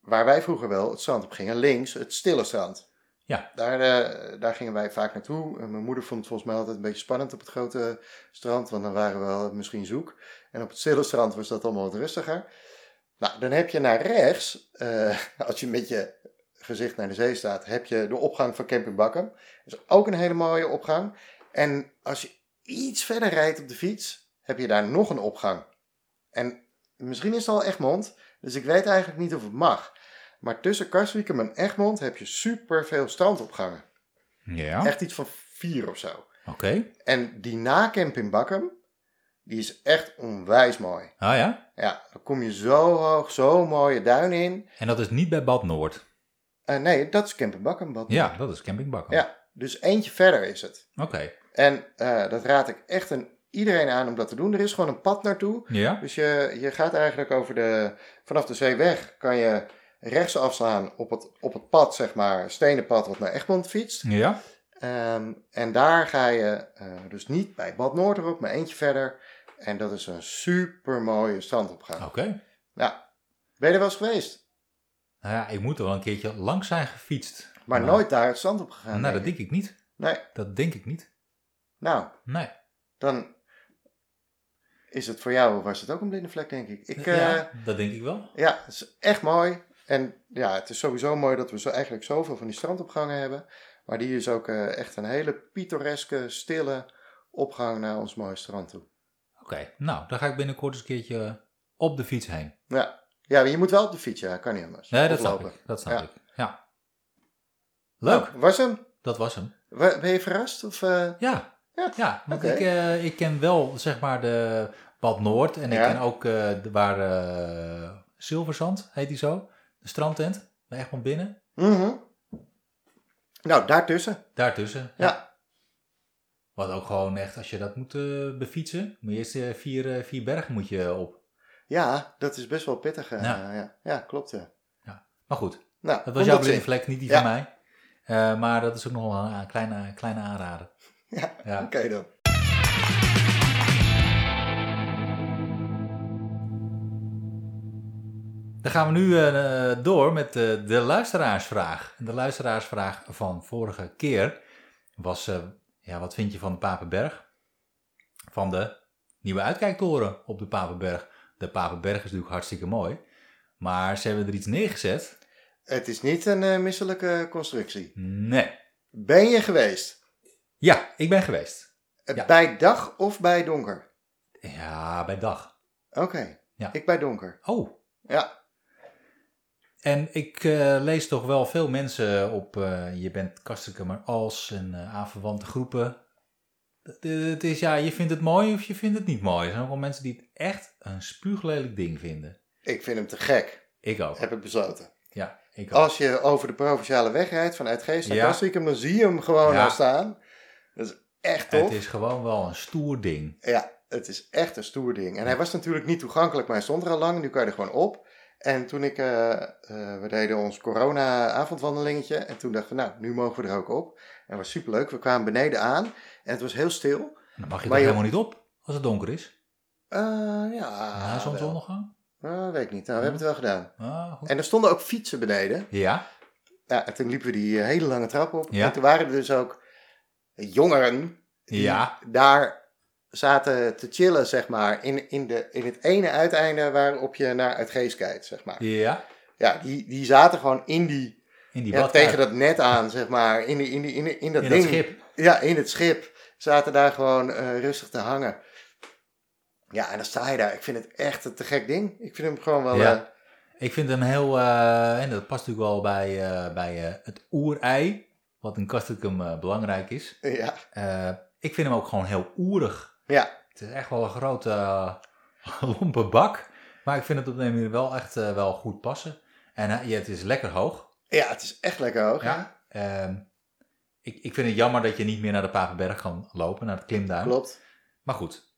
waar wij vroeger wel het strand op gingen, links het stille strand. Ja. Daar, eh, daar gingen wij vaak naartoe. En mijn moeder vond het volgens mij altijd een beetje spannend op het grote strand, want dan waren we wel misschien zoek. En op het stille strand was dat allemaal wat rustiger. Nou, dan heb je naar rechts, eh, als je met je gezicht naar de zee staat, heb je de opgang van Camping Bakken. Dat is ook een hele mooie opgang. En als je iets verder rijdt op de fiets, heb je daar nog een opgang. En misschien is het al Egmond, dus ik weet eigenlijk niet of het mag. Maar tussen Karswiekum en Egmond heb je super veel strandopgangen. Ja, Echt iets van vier of zo. oké. En die na Camping Bakken, die is echt onwijs mooi. Ah ja? Ja, dan kom je zo hoog, zo mooie duin in. En dat is niet bij Bad Noord. Eh, nee, dat is Camping Bakken. Ja, dat is Camping Bakken. Ja, dus eentje verder is het. Oké. En eh, dat raad ik echt een, iedereen aan om dat te doen. Er is gewoon een pad naartoe. Ja? Dus je, je gaat eigenlijk over de, vanaf de zeeweg kan je rechts afslaan op het, op het pad, zeg maar, stenen pad wat naar Egmond fietst. Ja? Ehm, en daar ga je eh, dus niet bij Bad Noorderop, maar eentje verder. En dat is een super mooie strandopgang. Oké. Ja, ben je er wel eens geweest? Nou ja, ik moet er wel een keertje langs zijn gefietst. Maar nooit daar het strand op gegaan. Nou, dat denk ik niet. Nee, Dat denk ik niet. nou, Nee. dan is het voor jou, was het ook een blinde vlek, denk ik. ik eh, ja, ja. dat denk ik wel. het is echt mooi. En ja, het is sowieso mooi dat we zo eigenlijk zoveel van die strandopgangen hebben. Maar die is ook eh, echt een hele pittoreske, stille opgang naar ons mooie strand toe. Oké, nou, dan ga ik binnenkort eens een keertje op de fiets heen. Ja, ja maar je moet wel op de fiets, ja, kan niet anders. Nee, dat snap lopen. ik. Dat snap Ja. ik. Ja. Leuk, Nou, was hem? dat was hem. Ben je verrast? Of, eh, Ja, Ja, ja want ik, eh, ik ken wel, zeg maar, de Bad Noord. En Ja. ik ken ook de, waar Zilverzand, heet die zo. De strandtent, bij Egmond Binnen. mhm. Nou, daartussen. Daartussen. Ja. Wat ook gewoon echt, als je dat moet eh, befietsen, moet je eerst eh, vier, eh, vier bergen moet je op. Ja, dat is best wel pittig. Ja. ja. Ja. klopt, ja. Maar goed, Nou, dat was jouw blinde vlek, niet die Ja. van mij. Maar dat is ook nog wel een kleine, kleine aanrader. Ja, Ja. oké dan. Dan gaan we nu eh, door met eh, de luisteraarsvraag. De luisteraarsvraag van vorige keer was, eh, ja, wat vind je van de Papenberg? Van de nieuwe uitkijktoren op de Papenberg. De Papenberg is natuurlijk hartstikke mooi. Maar ze hebben er iets neergezet. Het is niet een misselijke constructie. Nee. Ben je geweest? Ja, ik ben geweest. Ja. Bij dag of bij donker? Ja, bij dag. Oké, Ja. ik bij donker. Oh. Ja, En ik eh, lees toch wel veel mensen op eh, Je bent kastelijke maar als en eh aanverwante groepen. Het- is ja, je vindt het mooi of je vindt het niet mooi. Er zijn ook wel mensen die het echt een spuuglelijk ding vinden. ik vind hem te gek, Ik ook. heb ik besloten. Ja, ik ook. Als je over de provinciale weg rijdt vanuit Geest naar Ja. Castricum, dan zie je hem gewoon Ja. al staan. Dat is echt tof. Het is gewoon wel een stoer ding. Ja, het is echt een stoer ding. En hij was natuurlijk niet toegankelijk, maar hij stond er al lang. Nu kan je er gewoon op. En toen ik, eh, eh, we deden ons corona-avondwandelingetje. En toen dachten we, nou, nu mogen we er ook op. En dat was superleuk. We kwamen beneden aan en het was heel stil. Dan mag je je- helemaal niet op als het donker is. Eh, ja, Na zonsondergang. Eh, weet ik niet. Nou, we hebben het wel gedaan. Ah, goed. En er stonden ook fietsen beneden. Ja, Ja, en toen liepen we die hele lange trap op. Ja. En toen waren er dus ook jongeren die Ja. daar zaten te chillen, zeg maar. In, in, de, in het ene uiteinde waarop je naar Uitgeest kijkt, zeg maar. ja. Ja, die, die zaten gewoon in die, In die ja, tegen dat net aan, zeg maar. In, die, in, die, in, die- in dat In ding. dat schip. Ja, in het schip. Zaten daar gewoon eh, rustig te hangen. Ja, en dan sta je daar. Ik vind het echt een te gek ding. Ik vind hem gewoon wel... Ja. eh, Ik vind hem heel, eh, en dat past natuurlijk wel bij, bij het oerei, wat in Castricum belangrijk is. ja, ik vind hem ook gewoon heel oerig. Ja, Het is echt wel een grote eh, lompe bak, maar ik vind het op de manier wel echt eh, wel goed passen. En eh, ja, het is lekker hoog. ja, het is echt lekker hoog. Ja. Ehm, ik, ik vind het jammer dat je niet meer naar de Papenberg kan lopen, naar het klimduin. Klopt. Maar goed,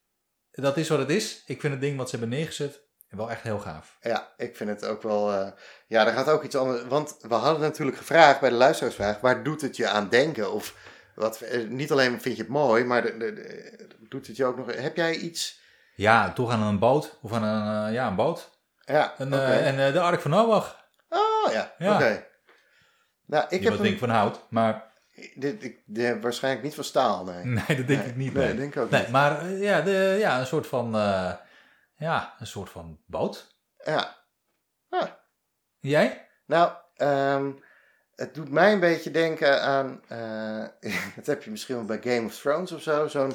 dat is wat het is. Ik vind het ding wat ze hebben neergezet wel echt heel gaaf. Ja, ik vind het ook wel. ja, daar gaat ook iets anders. Want we hadden natuurlijk gevraagd bij de luisteraarsvraag: waar doet het je aan denken? Of wat, eh, niet alleen vind je het mooi, maar de, de- de- doet het je ook nog. Heb jij iets? Ja, toch aan een boot. Of aan een, eh, ja, een boot. Ja, En, oké. eh, en de Ark van Noach. Oh ja, Ja. oké. Nou, ik heb denk van hout, maar dit, ik, dit- waarschijnlijk niet van staal, nee. nee, dat denk Nee, ik niet. nee, Nee, denk ik ook nee niet. maar ja, de, ja, een soort van, ja, een soort van boot. Ja. Jij? Nou, ehm, het doet mij een beetje denken aan. eh, dat heb je misschien wel bij Game of Thrones of zo. Zo'n.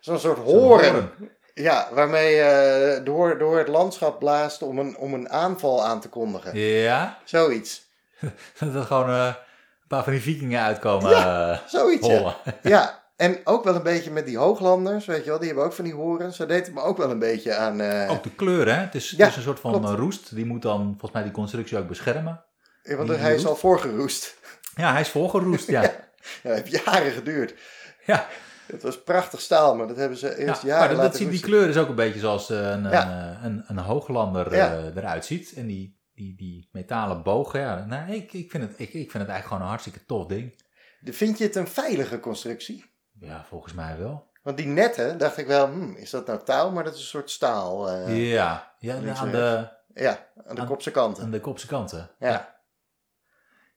Zo'n soort horen. Ja, waarmee je door, door het landschap blaast om een, om een aanval aan te kondigen. Ja, Zoiets. dat er gewoon eh, een paar van die vikingen uitkomen eh Zoiets, ja. En ook wel een beetje met die hooglanders, weet je wel. Die hebben ook van die horens. Zo deed het me ook wel een beetje aan... eh, Ook de kleur, hè? Het is, het Ja, is een soort van klopt. eh, roest. Die moet dan volgens mij die constructie ook beschermen. want die hij is al voorgeroest. Ja, hij is volgeroest, ja. ja. Ja, dat heeft jaren geduurd. ja. Het was prachtig staal, maar dat hebben ze eerst Ja, jaren maar dat, laten die kleur is ook een beetje zoals eh, een, Ja. een, een hooglander Ja. eh, eruit ziet. En die, die, die metalen bogen, ja. Nou, ik, ik, vind het, ik, ik vind het eigenlijk gewoon een hartstikke tof ding. Vind je het een veilige constructie? Ja, volgens mij wel. Want die netten, dacht ik wel, hmm, is dat nou touw? Maar dat is een soort staal. eh, ja, ja aan, de, ja, aan de Aan- kopse kanten. aan de kopse kanten. Ja. ja.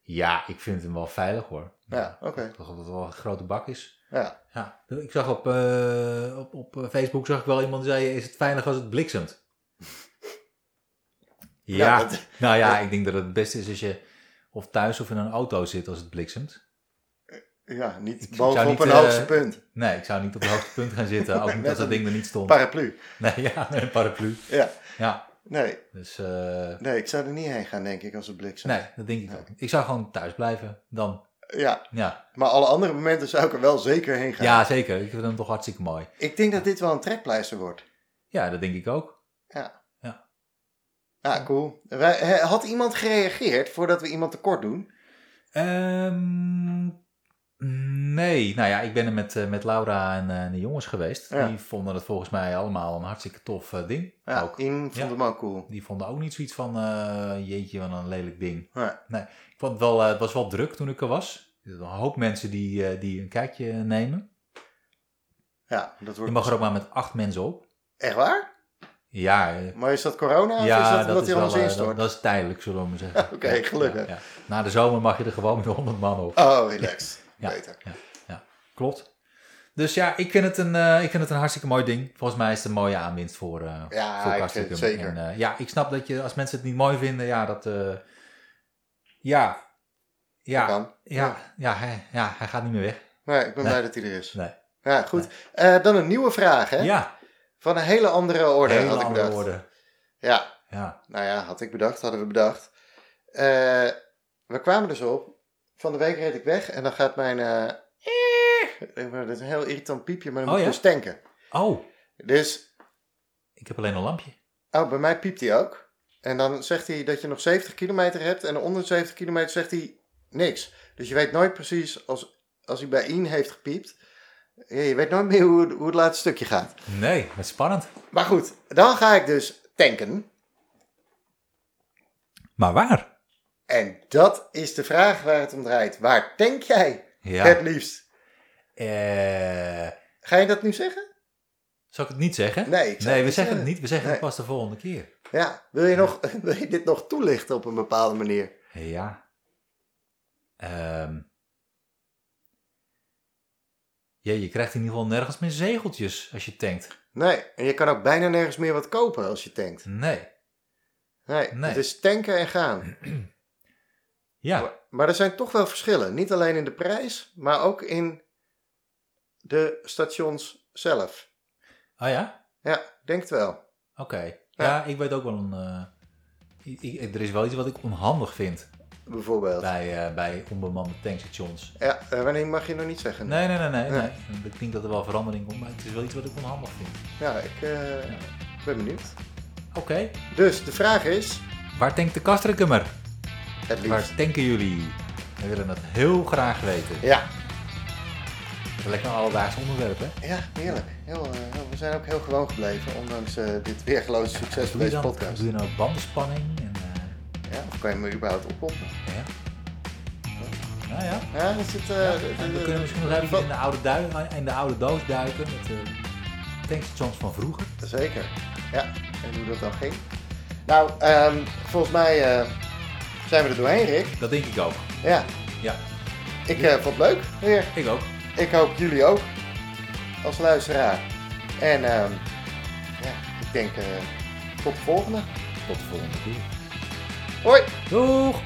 Ja, ik vind hem wel veilig hoor. Ja, oké. Toch dat het wel een grote bak is. Ja. Ja, ik zag op, eh, op, op eh, Facebook zag ik wel iemand die zei, is het veilig als het bliksemt? Ja, Nou, dat- nou ja, ik denk dat het het beste is als je of thuis of in een auto zit als het bliksemt. Ja, niet bovenop niet, een eh, hoogste punt. Nee, ik zou niet op het hoogste punt gaan zitten, ook niet als dat ding er niet stond. Paraplu. Nee, ja, een paraplu. Ja, Ja, nee, dus eh, nee, ik zou er niet heen gaan, denk ik, als het bliksem. nee, dat denk ik ook. niet. Ik zou gewoon thuis blijven dan. Ja, Ja, maar alle andere momenten zou ik er wel zeker heen gaan. ja zeker. Ik vind hem toch hartstikke mooi. Ik denk dat dit wel een trekpleister wordt. Ja, dat denk ik ook. Ja. Ja. Ja, cool. Had iemand gereageerd voordat we iemand tekort doen? Ehm, nee, nou ja, ik ben er met, eh, met Laura en eh, de jongens geweest. Ja. Die vonden het volgens mij allemaal een hartstikke tof eh, ding. Ja, ook. In vond Ja. hem ook cool. Die vonden ook niet zoiets van, eh, jeetje, wat een lelijk ding. Ja. Ik vond het wel, het was wel druk toen ik er was. Er zijn een hoop mensen die, die een kijkje nemen. Ja, dat Je wordt mag er ook maar met acht mensen op. Echt waar? Ja, Maar is dat corona of is ja dat omdat hij wel, instort? dat, dat is tijdelijk, zullen we maar zeggen. Oké, Ja, gelukkig. ja, ja. Na de zomer mag je er gewoon met 100 man op. Oh, relaxed. Ja. Beter. Klopt. Dus ja, ik vind, het een, eh, ik vind het een hartstikke mooi ding. Volgens mij is het een mooie aanwinst voor, eh Ja, voor ik Castricum. zeker. En, eh, ja, ik snap dat je, als mensen het niet mooi vinden, ja, dat... ja, ja, Kan. ja, ja, hij, ja, hij gaat niet meer weg. Nee, ik ben Nee. blij dat hij er is. Nee. Ja, goed. Dan een nieuwe vraag, hè? Ja, Van een hele andere orde, hele had ik andere bedacht. orde. Ja, Ja, nou ja, had ik bedacht, hadden we bedacht. We kwamen dus op. Van de week reed ik weg en dan gaat mijn... eh, dat is een heel irritant piepje, maar dan Oh, moet ik ja? dus tanken. oh, Dus, ik heb alleen een lampje. oh, bij mij piept hij ook. En dan zegt hij dat je nog 70 kilometer hebt. En onder de 70 kilometer zegt hij niks. Dus je weet nooit precies, als, als hij bij Ian heeft gepiept... Je weet nooit meer hoe, het- hoe het laatste stukje gaat. Nee, dat is spannend. Maar goed, dan ga ik dus tanken. Maar waar? En dat is de vraag waar het om draait. Waar tank jij Ja. het liefst? Eh, Ga je dat nu zeggen? zal ik het niet zeggen? Nee, ik nee we zeggen het niet. We zeggen Nee. het pas de volgende keer. Ja, wil je, nog, wil je dit nog toelichten op een bepaalde manier? Ja. Ehm. Ja, je krijgt in ieder geval nergens meer zegeltjes als je tankt. Nee, en je kan ook bijna nergens meer wat kopen als je tankt. Nee. Nee, Nee. het is tanken en gaan. Ja, Maar, maar er zijn toch wel verschillen. Niet alleen in de prijs, maar ook in de stations zelf. oh ja? Ja, denk het wel. Oké. Ja. ik weet ook wel een... eh, ik- ik- er is wel iets wat ik onhandig vind Bijvoorbeeld. bij, eh, bij onbemande tankstations. Ja, eh, wanneer mag je nog niet zeggen? Nee, nee, nee, nee. Nee. nee. Ik denk dat er wel verandering komt, maar het is wel iets wat ik onhandig vind. Ja, ik eh, ben benieuwd. Oké. Dus de vraag is, Waar tankt de Kastricummer? Het liefst. Waar tanken jullie? We willen het heel graag weten. Ja, een lekker alledaags onderwerp, hè? ja, heerlijk. Heel, eh, heel- we zijn ook heel gewoon gebleven, ondanks eh, dit weergeloze succes van deze dan, podcast. doe je ook bandenspanning? En, eh, Ja, of kan je me überhaupt oppompen? ja. Nou ja. Ja, en we kunnen misschien nog even in de oude, in de oude doos duiken met de tankstations van vroeger. Zeker, ja. En hoe dat dan ging. Nou, ehm, volgens mij zijn we er doorheen, Rick. Dat denk ik ook. Ja, Ja, ik eh, vond het leuk weer. ik ook. Ik hoop jullie ook, als luisteraar. En ehm, ja, ik denk eh, tot de volgende. Tot de volgende keer. Hoi! Doeg!